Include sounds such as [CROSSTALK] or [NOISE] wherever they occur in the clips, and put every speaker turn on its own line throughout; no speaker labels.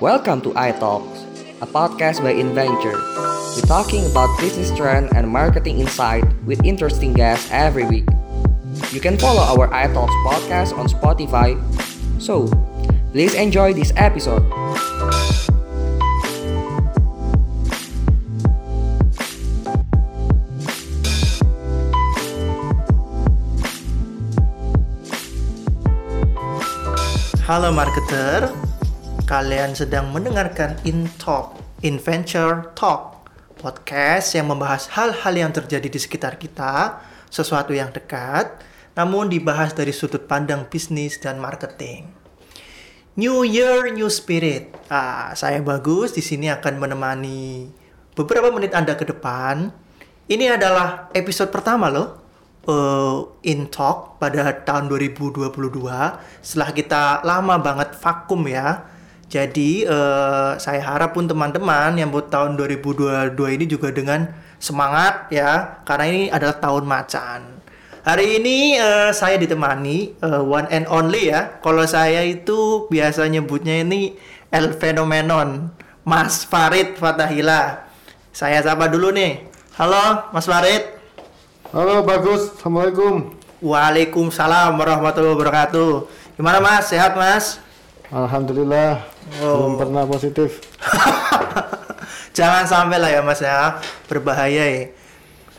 Welcome to iTalks, a podcast by Inventure. We're talking about business trend and marketing insight with interesting guests every week. You can follow our iTalks podcast on Spotify. So, please enjoy this episode.
Halo marketer, kalian sedang mendengarkan In Talk, Adventure Talk, podcast yang membahas hal-hal yang terjadi di sekitar kita, sesuatu yang dekat, namun dibahas dari sudut pandang bisnis dan marketing. New Year, New Spirit. Ah, saya bagus di sini akan menemani beberapa menit Anda ke depan. Ini adalah episode pertama loh uh, in talk pada tahun 2022 setelah kita lama banget vakum ya. Jadi uh, saya harap pun teman-teman yang buat tahun 2022 ini juga dengan semangat ya karena ini adalah tahun macan. Hari ini uh, saya ditemani uh, one and only ya. Kalau saya itu biasa nyebutnya ini El Phenomenon, Mas Farid Fatahila. Saya sapa dulu nih. Halo, Mas Farid.
Halo bagus, assalamualaikum.
Waalaikumsalam warahmatullahi wabarakatuh. Gimana mas? Sehat mas?
Alhamdulillah.
Oh.
Belum pernah positif. [LAUGHS]
Jangan sampai lah ya mas ya, berbahaya ya.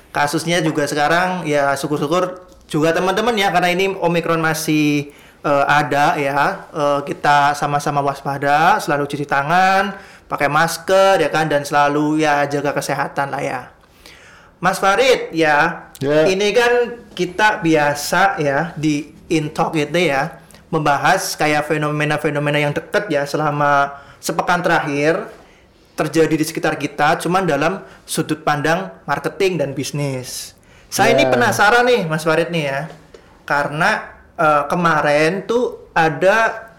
Kasusnya juga sekarang ya syukur-syukur juga teman-teman ya karena ini omikron masih uh, ada ya. Uh, kita sama-sama waspada, selalu cuci tangan, pakai masker ya kan dan selalu ya jaga kesehatan lah ya. Mas Farid ya,
Ya.
ini kan kita biasa ya di in talk itu ya membahas kayak fenomena-fenomena yang dekat ya selama sepekan terakhir terjadi di sekitar kita, cuman dalam sudut pandang marketing dan bisnis. Saya ini
Ya.
penasaran nih, Mas Farid nih ya, karena eh, kemarin tuh ada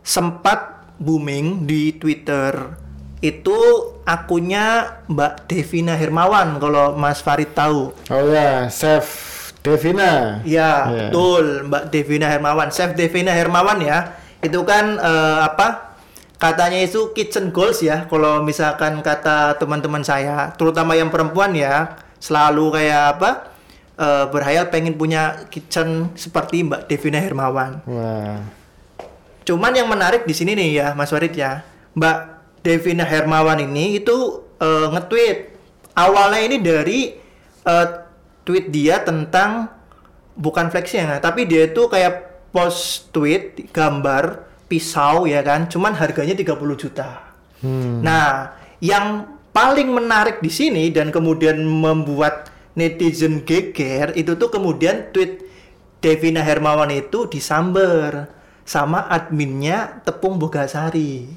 sempat booming di Twitter itu akunnya Mbak Devina Hermawan kalau Mas Farid tahu.
Oh ya, Chef Devina.
Ya,
Ya.
betul Mbak Devina Hermawan. Chef Devina Hermawan ya. Itu kan eh, apa? Katanya itu kitchen goals ya. Kalau misalkan kata teman-teman saya, terutama yang perempuan ya, selalu kayak apa? eh, berhayal pengen punya kitchen seperti Mbak Devina Hermawan.
Wah.
Cuman yang menarik di sini nih ya, Mas Warid ya, Mbak Devina Hermawan ini itu eh, nge-tweet awalnya ini dari eh, tweet dia tentang bukan flexing ya, tapi dia itu kayak post tweet gambar pisau ya kan, cuman harganya 30 juta.
Hmm.
Nah, yang paling menarik di sini dan kemudian membuat netizen geger itu tuh kemudian tweet Devina Hermawan itu disamber sama adminnya Tepung Bogasari.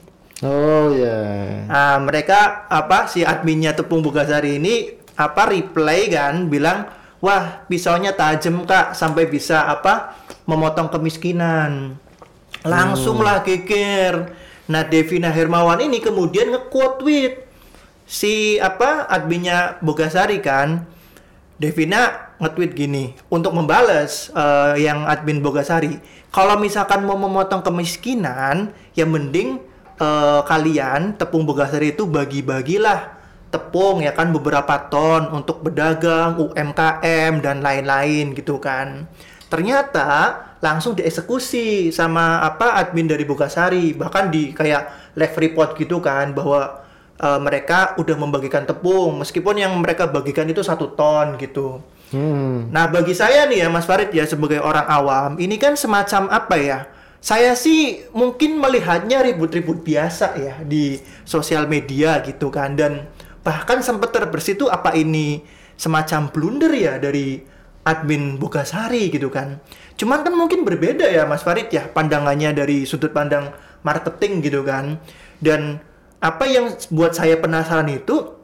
Oh ya.
Nah, mereka apa si adminnya Tepung Bogasari ini apa reply kan bilang, "Wah, pisaunya tajam, Kak, sampai bisa apa? memotong kemiskinan." Langsung lah geger. Nah, Devina Hermawan ini kemudian nge-quote tweet si apa adminnya Bogasari kan. Devina nge-tweet gini untuk membales eh, yang admin Bogasari. Kalau misalkan mau memotong kemiskinan, ya mending eh, kalian tepung Bogasari itu bagi-bagilah tepung ya kan beberapa ton untuk pedagang, UMKM dan lain-lain gitu kan. Ternyata langsung dieksekusi sama apa admin dari Bogasari, bahkan di kayak live report gitu kan bahwa eh, mereka udah membagikan tepung meskipun yang mereka bagikan itu satu ton gitu.
Hmm.
Nah, bagi saya nih ya Mas Farid ya sebagai orang awam, ini kan semacam apa ya? Saya sih mungkin melihatnya ribut-ribut biasa ya di sosial media gitu kan dan bahkan sempat terbersit itu apa ini semacam blunder ya dari admin Bogasari gitu kan. Cuman kan mungkin berbeda ya Mas Farid ya pandangannya dari sudut pandang marketing gitu kan. Dan apa yang buat saya penasaran itu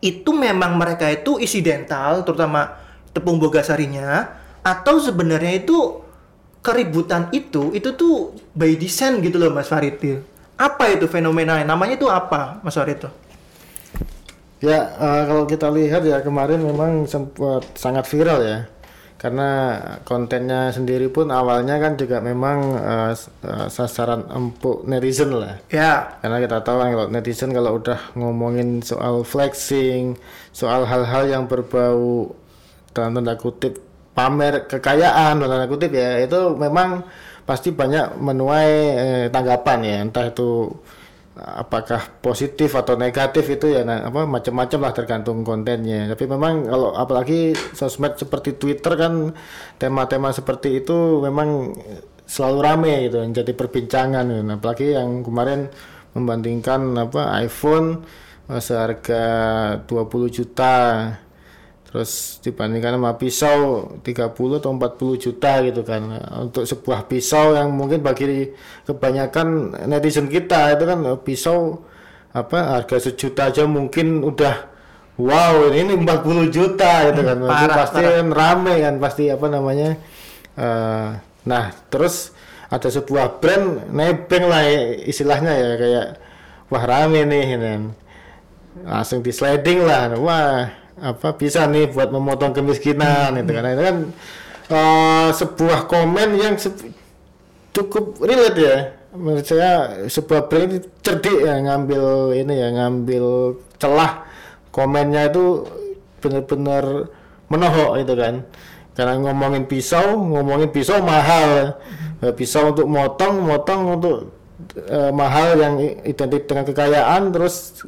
itu memang mereka itu isidental terutama tepung bogasarinya atau sebenarnya itu keributan itu itu tuh by design gitu loh Mas Farid tuh. Apa itu fenomenanya? Namanya itu apa Mas Farid tuh?
Ya, eh, kalau kita lihat ya kemarin memang sempat sangat viral ya. karena kontennya sendiri pun awalnya kan juga memang eh, sasaran empuk netizen lah.
Ya,
karena kita tahu kan kalau netizen kalau udah ngomongin soal flexing soal hal-hal yang berbau dalam tanda kutip pamer kekayaan dalam tanda kutip ya itu memang pasti banyak menuai eh, tanggapan ya. Entah itu apakah positif atau negatif itu ya nah, apa macam-macam lah tergantung kontennya tapi memang kalau apalagi sosmed seperti Twitter kan tema-tema seperti itu memang selalu rame gitu jadi perbincangan gitu. Nah, apalagi yang kemarin membandingkan apa iPhone eh, seharga 20 juta terus dibandingkan sama pisau 30 atau 40 juta gitu kan. Untuk sebuah pisau yang mungkin bagi kebanyakan netizen kita itu kan eh, pisau apa harga sejuta aja mungkin udah wow ini 40 juta gitu kan. [LAUGHS]
Parah,
pasti kan rame kan pasti apa namanya eh, nah terus ada sebuah brand nebeng lah istilahnya ya kayak wah rame nih gitu kan. Langsung di sliding lah. Wah apa bisa nih buat memotong kemiskinan itu kan. Itu kan eh, sebuah komen yang se- cukup relate ya. Menurut saya sebuah brand cerdik ya ngambil ini ya ngambil celah komennya itu benar-benar menohok itu kan. Karena ngomongin pisau ngomongin pisau mahal. Eh, pisau untuk motong motong untuk eh, mahal yang identik dengan kekayaan terus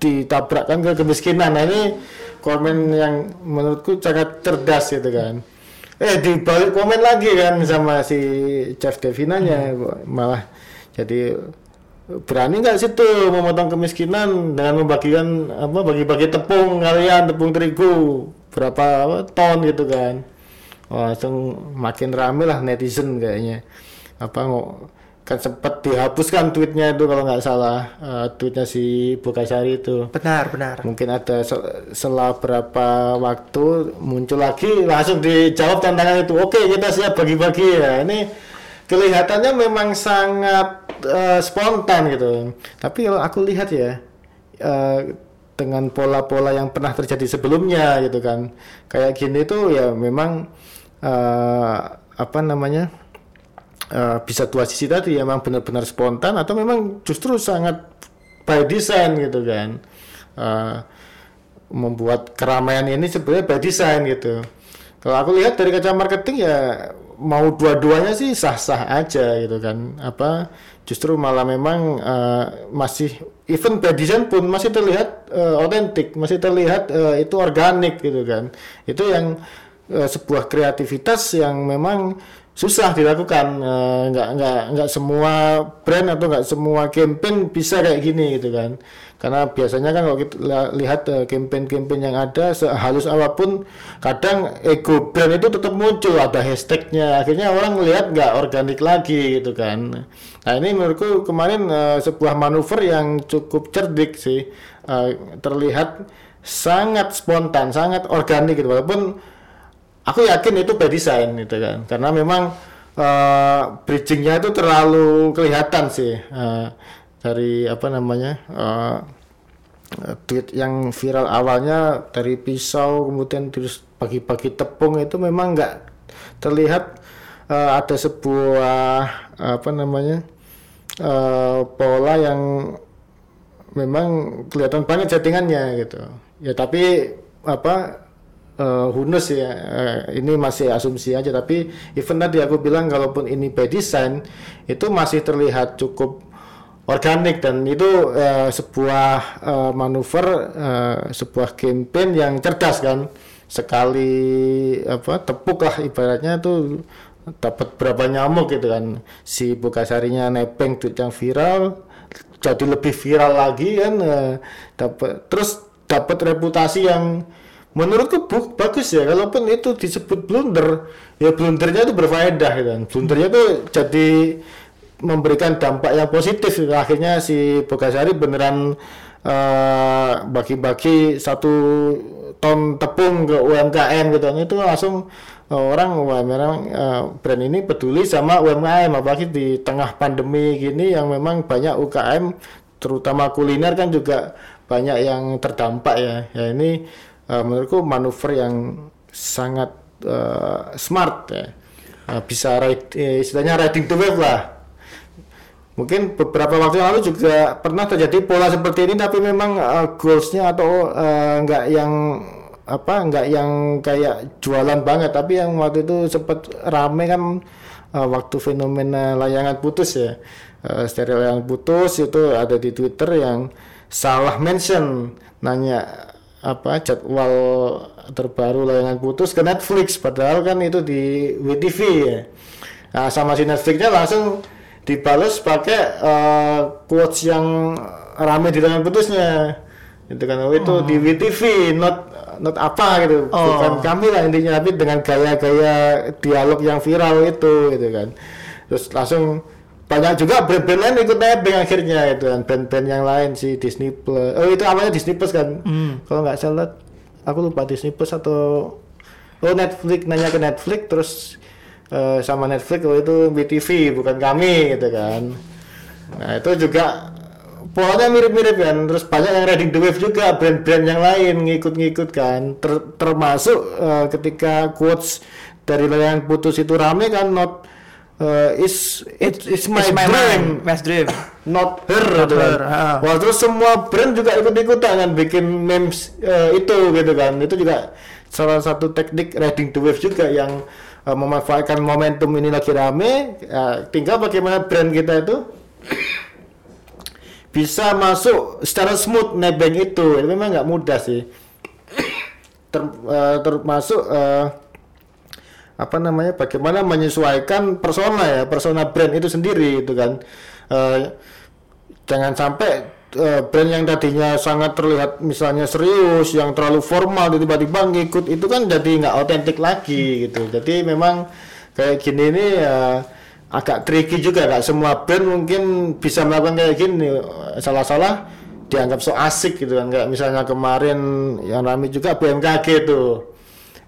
ditabrakkan ke kemiskinan. Nah ini komen yang menurutku sangat cerdas gitu kan. Eh dibalik komen lagi kan sama si Jeff Devinanya malah jadi berani nggak situ memotong kemiskinan dengan membagikan apa bagi-bagi tepung kalian tepung terigu berapa apa, ton gitu kan. Wah, langsung makin rame lah netizen kayaknya. Apa ngo- kan sempat dihapuskan tweetnya itu kalau nggak salah eh, tweetnya si Bukasari itu.
Benar, benar.
mungkin ada sel- setelah berapa waktu muncul lagi langsung dijawab tantangan itu. Oke kita siap bagi-bagi ya. Ini kelihatannya memang sangat eh, spontan gitu. Tapi kalau aku lihat ya eh, dengan pola-pola yang pernah terjadi sebelumnya gitu kan. Kayak gini tuh ya memang eh, apa namanya eh, bisa dua sisi tadi ya, memang benar-benar spontan atau memang justru sangat by design gitu kan. Eh, membuat keramaian ini sebenarnya by design gitu. Kalau aku lihat dari kaca marketing ya mau dua-duanya sih sah-sah aja gitu kan. Apa justru malah memang eh, masih even by design pun masih terlihat otentik masih terlihat eh, itu organik gitu kan. Itu yang eh, sebuah kreativitas yang memang susah dilakukan Eh, nggak nggak nggak semua brand atau nggak semua campaign bisa kayak gini gitu kan. Karena biasanya kan kalau kita lihat eh, campaign-campaign yang ada sehalus apa pun kadang ego brand itu tetap muncul ada hashtagnya. Akhirnya orang melihat nggak organik lagi gitu kan. Nah ini menurutku kemarin eh, sebuah manuver yang cukup cerdik sih. Eh, terlihat sangat spontan sangat organik gitu. Walaupun aku yakin itu by design gitu kan. Karena memang eh, bridgingnya itu terlalu kelihatan sih eh, dari apa namanya eh, tweet yang viral awalnya dari pisau kemudian terus pagi-pagi tepung itu memang nggak terlihat eh, ada sebuah apa namanya eh, pola yang memang kelihatan banget settingannya gitu. Ya tapi apa eh who ya eh, ini masih asumsi aja. Tapi even tadi aku bilang kalaupun ini by design itu masih terlihat cukup organik dan itu eh, sebuah eh, manuver eh, sebuah campaign yang cerdas kan. Sekali apa tepuk lah ibaratnya tuh dapat berapa nyamuk gitu kan. Si Bukasarinya nebeng tweet yang viral jadi lebih viral lagi kan dapat terus dapat reputasi yang menurutku bu- bagus ya kalaupun itu disebut blunder ya blundernya itu berfaedah gitu kan. Blundernya itu jadi memberikan dampak yang positif. Akhirnya si Bogasari beneran eh, bagi-bagi satu ton tepung ke UMKM gitu itu langsung eh, orang memang eh, brand ini peduli sama UMKM apalagi di tengah pandemi gini yang memang banyak UKM terutama kuliner kan juga banyak yang terdampak ya. Ya ini eh, menurutku manuver yang sangat eh, smart ya. Eh, bisa ride, eh, istilahnya riding the wave lah. Mungkin beberapa waktu yang lalu juga pernah terjadi pola seperti ini tapi memang eh, goalsnya atau eh, nggak yang apa nggak yang kayak jualan banget tapi yang waktu itu sempat rame kan eh, waktu fenomena layangan putus ya Eh, stereo layangan putus itu ada di Twitter yang salah mention nanya apa jadwal terbaru layangan putus ke Netflix padahal kan itu di WTV ya. Nah, sama si Netflixnya langsung dibalas pakai eh, quotes yang rame di layangan putusnya. Itu kan oh, itu di WTV not not apa gitu.
Oh.
Bukan kami lah intinya tapi dengan gaya-gaya dialog yang viral itu gitu kan. Terus langsung banyak juga brand-brand lain ikut nebeng akhirnya itu kan. Band-band yang lain si Disney Plus. Oh itu awalnya Disney Plus kan? Kalau nggak salah aku lupa Disney Plus atau oh Netflix nanya ke Netflix terus eh, sama Netflix oh itu BTV bukan kami gitu kan. Nah itu juga polanya mirip-mirip kan. Terus banyak yang riding the wave juga brand-brand yang lain ngikut-ngikut kan. Ter- termasuk eh, ketika quotes dari layangan putus itu rame kan not eh, is it, it's my,
It's my
dream
Mas Dream. [COUGHS]
not her,
Not
gitu kan.
her, ha.
Wah terus semua brand juga ikut-ikutan kan bikin memes eh, itu gitu kan. Itu juga salah satu teknik riding the wave juga yang eh, memanfaatkan momentum ini lagi rame. Ya, tinggal bagaimana brand kita itu [COUGHS] bisa masuk secara smooth nebeng itu. Itu memang nggak mudah sih. [COUGHS] Ter- eh, termasuk eh, apa namanya bagaimana menyesuaikan persona ya persona brand itu sendiri itu kan. Eh, jangan sampai eh, brand yang tadinya sangat terlihat misalnya serius yang terlalu formal tiba-tiba ngikut itu kan jadi nggak otentik lagi gitu. Jadi memang kayak gini ini ya agak tricky juga. Nggak semua brand mungkin bisa melakukan kayak gini. Salah-salah dianggap so asik gitu kan. Kayak misalnya kemarin yang ramai juga BMKG tuh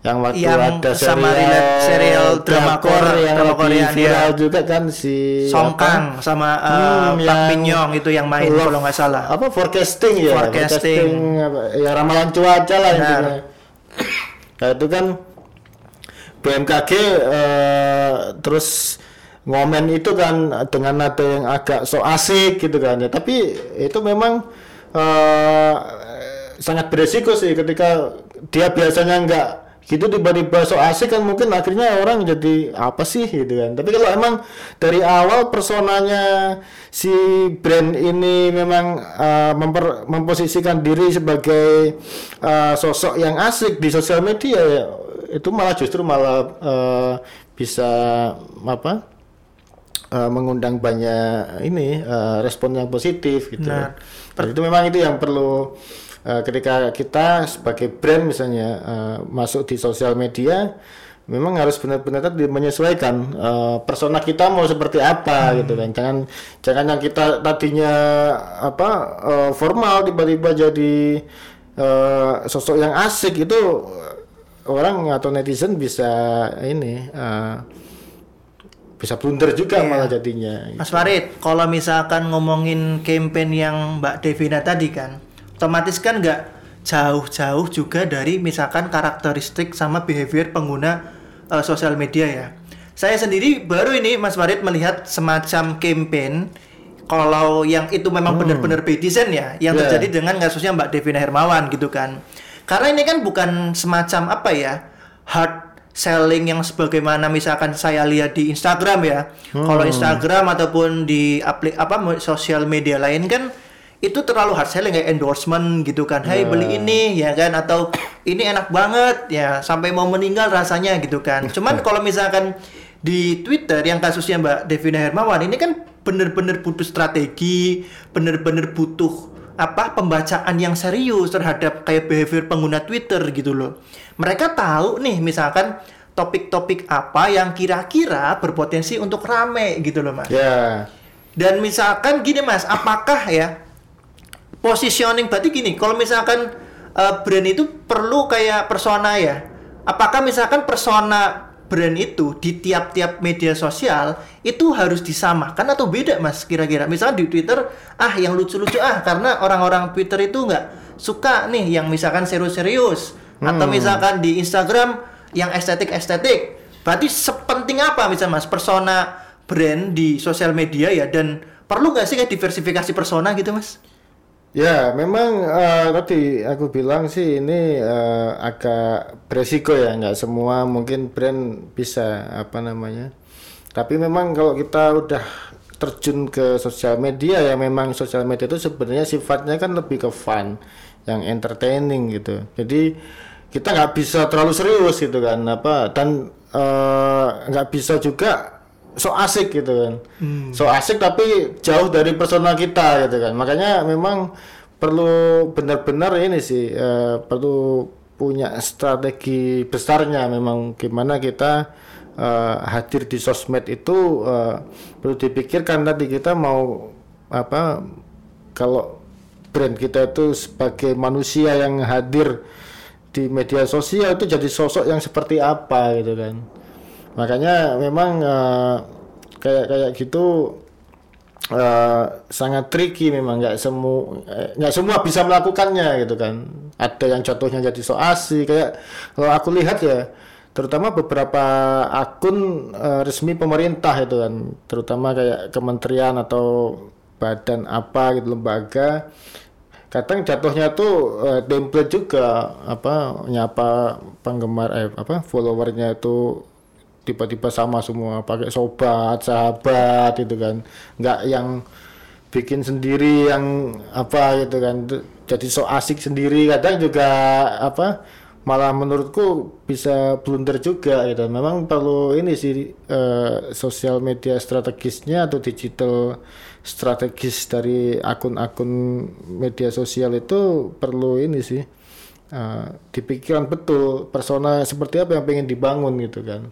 yang waktu
Yang
ada
sama
serial,
serial drama Korea-
yang
drama Korea dia.
viral juga kan si
Song
apa?
Kang sama uh,
Hmm,
Park
yang
Min Young itu yang main
Love-
kalau nggak salah.
apa forecasting ya
Forecasting.
apa, ya ramalan cuaca lah intinya nah itu kan BMKG eh, terus ngomen itu kan dengan nada yang agak so asik gitu kan ya tapi itu memang eh, sangat beresiko sih ketika dia biasanya nggak gitu tiba-tiba so asik kan mungkin akhirnya orang jadi apa sih gitu kan tapi kalau emang dari awal personanya si brand ini memang eh, memper- memposisikan diri sebagai eh, sosok yang asik di sosial media ya itu malah justru malah eh, bisa apa eh, mengundang banyak ini eh, respon yang positif gitu. Dan itu memang itu yang perlu eh, ketika kita sebagai brand misalnya eh, masuk di sosial media memang harus benar-benar menyesuaikan eh, persona kita mau seperti apa gitu kan. Jangan jangan yang kita tadinya apa eh, formal tiba-tiba jadi eh, sosok yang asik itu orang atau netizen bisa ini eh, bisa blunder juga
Iya.
malah jadinya.
Mas Farid, kalau misalkan ngomongin campaign yang Mbak Devina tadi kan, otomatis kan nggak jauh-jauh juga dari misalkan karakteristik sama behavior pengguna eh, sosial media ya. Saya sendiri baru ini Mas Farid melihat semacam campaign kalau yang itu memang benar-benar by design ya, yang
Yeah.
terjadi dengan kasusnya Mbak Devina Hermawan gitu kan. Karena ini kan bukan semacam apa ya, hard selling yang sebagaimana misalkan saya lihat di Instagram ya. Kalau Instagram ataupun di aplik apa sosial media lain kan itu terlalu hard selling kayak endorsement gitu kan. Hey beli ini ya kan atau ini enak banget ya sampai mau meninggal rasanya gitu kan. Cuman [LAUGHS] kalau misalkan di Twitter yang kasusnya Mbak Devina Hermawan ini kan bener-bener butuh strategi, bener-bener butuh apa pembacaan yang serius terhadap kayak behavior pengguna Twitter gitu loh. Mereka tahu nih misalkan topik-topik apa yang kira-kira berpotensi untuk rame gitu loh mas.
Ya.
Dan misalkan gini mas, apakah ya positioning berarti gini, kalau misalkan eh, brand itu perlu kayak persona ya, apakah misalkan persona brand itu di tiap-tiap media sosial itu harus disamakan atau beda mas kira-kira? Misalkan di Twitter, ah yang lucu-lucu ah karena orang-orang Twitter itu nggak suka nih yang misalkan serius-serius, atau misalkan di Instagram yang estetik-estetik. Berarti sepenting apa misalnya Mas persona brand di sosial media ya dan perlu nggak sih kayak diversifikasi persona gitu Mas?
Ya, memang eh, tadi aku bilang sih ini eh, agak beresiko ya, nggak semua mungkin brand bisa apa namanya. Tapi memang kalau kita udah terjun ke sosial media ya memang sosial media itu sebenarnya sifatnya kan lebih ke fun, yang entertaining gitu. Jadi kita nggak bisa terlalu serius gitu kan, apa dan eh, nggak bisa juga so asik gitu kan. So asik tapi jauh dari persona kita gitu kan. Makanya memang perlu benar-benar ini sih eh, perlu punya strategi besarnya memang gimana kita eh, hadir di sosmed itu eh, perlu dipikirkan tadi kita mau apa kalau brand kita itu sebagai manusia yang hadir di media sosial itu jadi sosok yang seperti apa gitu kan makanya memang eh, kayak kayak gitu eh, sangat tricky memang. Nggak semua nggak semua bisa melakukannya gitu kan. Ada yang jatuhnya jadi so asik. Kayak kalau aku lihat ya terutama beberapa akun eh, resmi pemerintah itu kan. Terutama kayak kementerian atau badan apa gitu lembaga. Kadang jatuhnya tuh eh, template juga apa nyapa penggemar eh apa followernya itu tiba-tiba sama semua pakai sobat sahabat itu kan. Nggak yang bikin sendiri yang apa gitu kan. Jadi so asik sendiri. Kadang juga apa malah menurutku bisa blunder juga gitu. Memang perlu ini sih eh, sosial media strategisnya atau digital strategis dari akun-akun media sosial itu perlu ini sih eh, dipikirkan betul. Persona seperti apa yang pengen dibangun gitu kan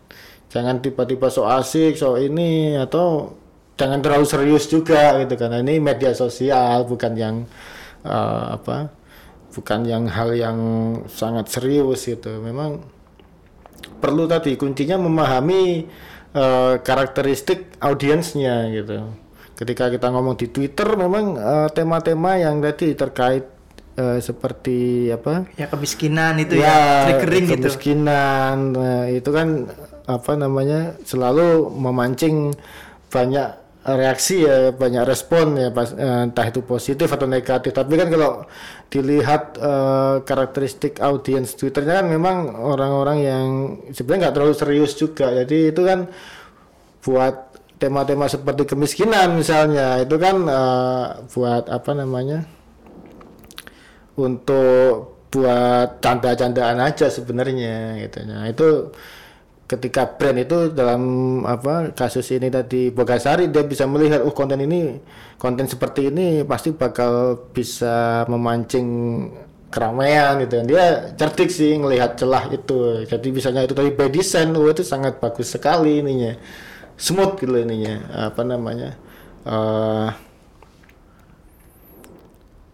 jangan tiba-tiba so asik so ini atau jangan terlalu serius juga gitu kan. Ini media sosial bukan yang eh, apa bukan yang hal yang sangat serius gitu. Memang perlu tadi kuncinya memahami eh, karakteristik audiensnya gitu. Ketika kita ngomong di Twitter memang eh, tema-tema yang tadi terkait eh, seperti apa
Ya kemiskinan itu ya, triggering gitu.
kemiskinan nah, itu kan apa namanya selalu memancing banyak reaksi ya banyak respon ya pas, eh, entah itu positif atau negatif tapi kan kalau dilihat eh, karakteristik audiens twitternya kan memang orang-orang yang sebenarnya nggak terlalu serius juga jadi itu kan buat tema-tema seperti kemiskinan misalnya itu kan eh, buat apa namanya untuk buat canda-candaan aja sebenarnya gitu. Nah, itu ketika brand itu dalam apa kasus ini tadi Bogasari dia bisa melihat oh konten ini konten seperti ini pasti bakal bisa memancing keramaian gitu kan. Dia cerdik sih ngelihat celah itu. Jadi misalnya itu tadi by design oh itu sangat bagus sekali ininya. Smooth gitu ininya apa namanya eh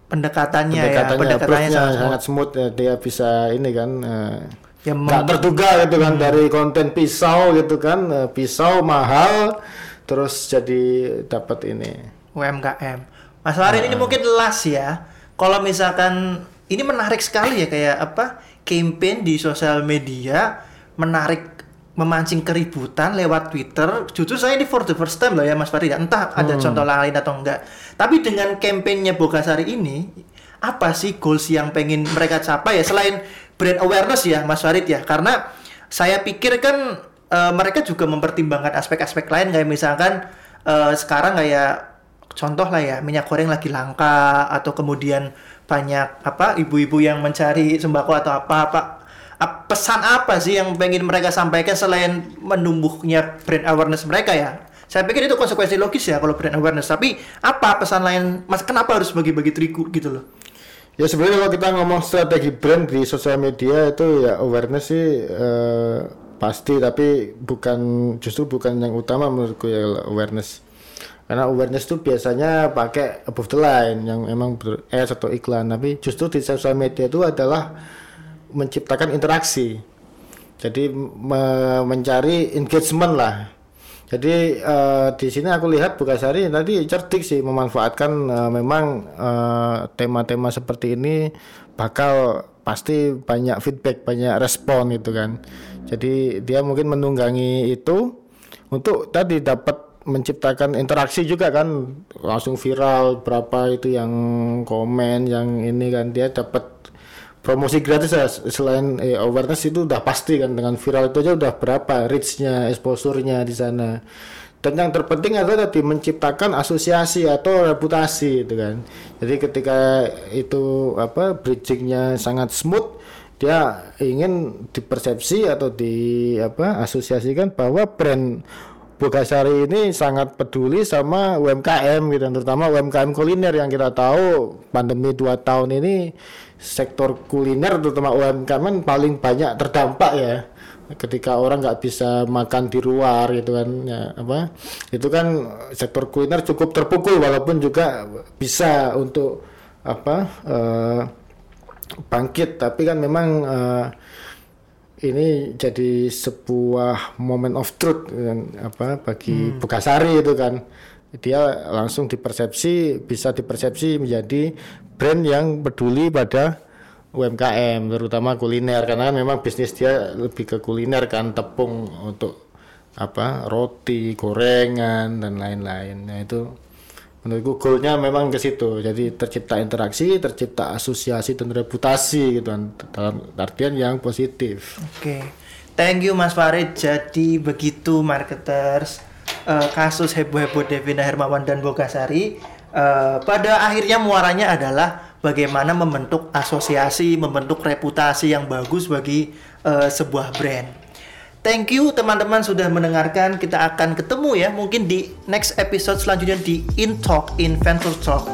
Pendekatannya, ya,
pendekatannya,
pendekatannya
approach-nya
sangat
sangat smooth ya dia bisa ini kan eh,
Ya,
nggak terduga gitu kan dari konten pisau gitu kan eh, pisau mahal terus jadi dapat ini
UMKM. Mas Farid ini mungkin las ya. Kalau misalkan ini menarik sekali ya kayak apa campaign di sosial media menarik memancing keributan lewat Twitter. Jujur saya ini for the first time loh ya Mas Farid. Entah ada contoh lain atau enggak. Tapi dengan campaignnya Bogasari ini apa sih goals yang pengen mereka capai ya? Selain brand awareness ya Mas Farid ya. Karena saya pikir kan eh, mereka juga mempertimbangkan aspek-aspek lain. Kayak misalkan eh, sekarang kayak contoh lah ya minyak goreng lagi langka atau kemudian banyak apa ibu-ibu yang mencari sembako atau apa apa Ap- pesan apa sih yang pengen mereka sampaikan selain menumbuhnya brand awareness mereka ya? Saya pikir itu konsekuensi logis ya kalau brand awareness. Tapi apa pesan lain? Mas kenapa harus bagi-bagi terigu gitu loh
ya sebenarnya kalau kita ngomong strategi brand di sosial media itu ya awareness sih eh, pasti tapi bukan justru bukan yang utama menurutku ya awareness. Karena awareness itu biasanya pakai above the line yang emang betul ads atau iklan. Tapi justru di sosial media itu adalah menciptakan interaksi. Jadi me- mencari engagement lah jadi eh, di sini aku lihat Bukasari tadi cerdik sih memanfaatkan eh, memang eh, tema-tema seperti ini bakal pasti banyak feedback, banyak respon gitu kan. Jadi dia mungkin menunggangi itu untuk tadi dapat menciptakan interaksi juga kan langsung viral berapa itu yang komen yang ini kan dia dapat promosi gratis ya selain eh, awareness itu udah pasti kan dengan viral itu aja udah berapa reachnya exposure-nya di sana. Dan yang terpenting adalah tadi menciptakan asosiasi atau reputasi itu kan. Jadi ketika itu apa bridgingnya sangat smooth dia ingin dipersepsi atau di apa asosiasikan bahwa brand Bogasari ini sangat peduli sama UMKM gitu. Terutama UMKM kuliner yang kita tahu pandemi dua tahun ini sektor kuliner terutama UMKM paling banyak terdampak ya. Ketika orang nggak bisa makan di luar gitu kan ya apa itu kan sektor kuliner cukup terpukul walaupun juga bisa untuk apa uh, bangkit. Tapi kan memang uh, ini jadi sebuah moment of truth kan, apa bagi hmm. Bukasari itu kan. Dia langsung dipersepsi bisa dipersepsi menjadi brand yang peduli pada UMKM terutama kuliner. Karena kan memang bisnis dia lebih ke kuliner kan tepung untuk apa roti gorengan dan lain-lain. Nah itu menurutku goalnya memang ke situ. Jadi tercipta interaksi tercipta asosiasi dan reputasi gitu kan. Dalam artian yang positif.
Oke. Okay. thank you Mas Farid. Jadi begitu marketers. Uh, kasus heboh-heboh Devina Hermawan dan Bogasari uh, pada akhirnya muaranya adalah bagaimana membentuk asosiasi, membentuk reputasi yang bagus bagi uh, sebuah brand. Thank you teman-teman sudah mendengarkan. Kita akan ketemu ya mungkin di next episode selanjutnya di In Talk Inventor Talk.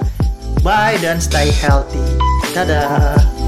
Bye dan stay healthy. Dadah.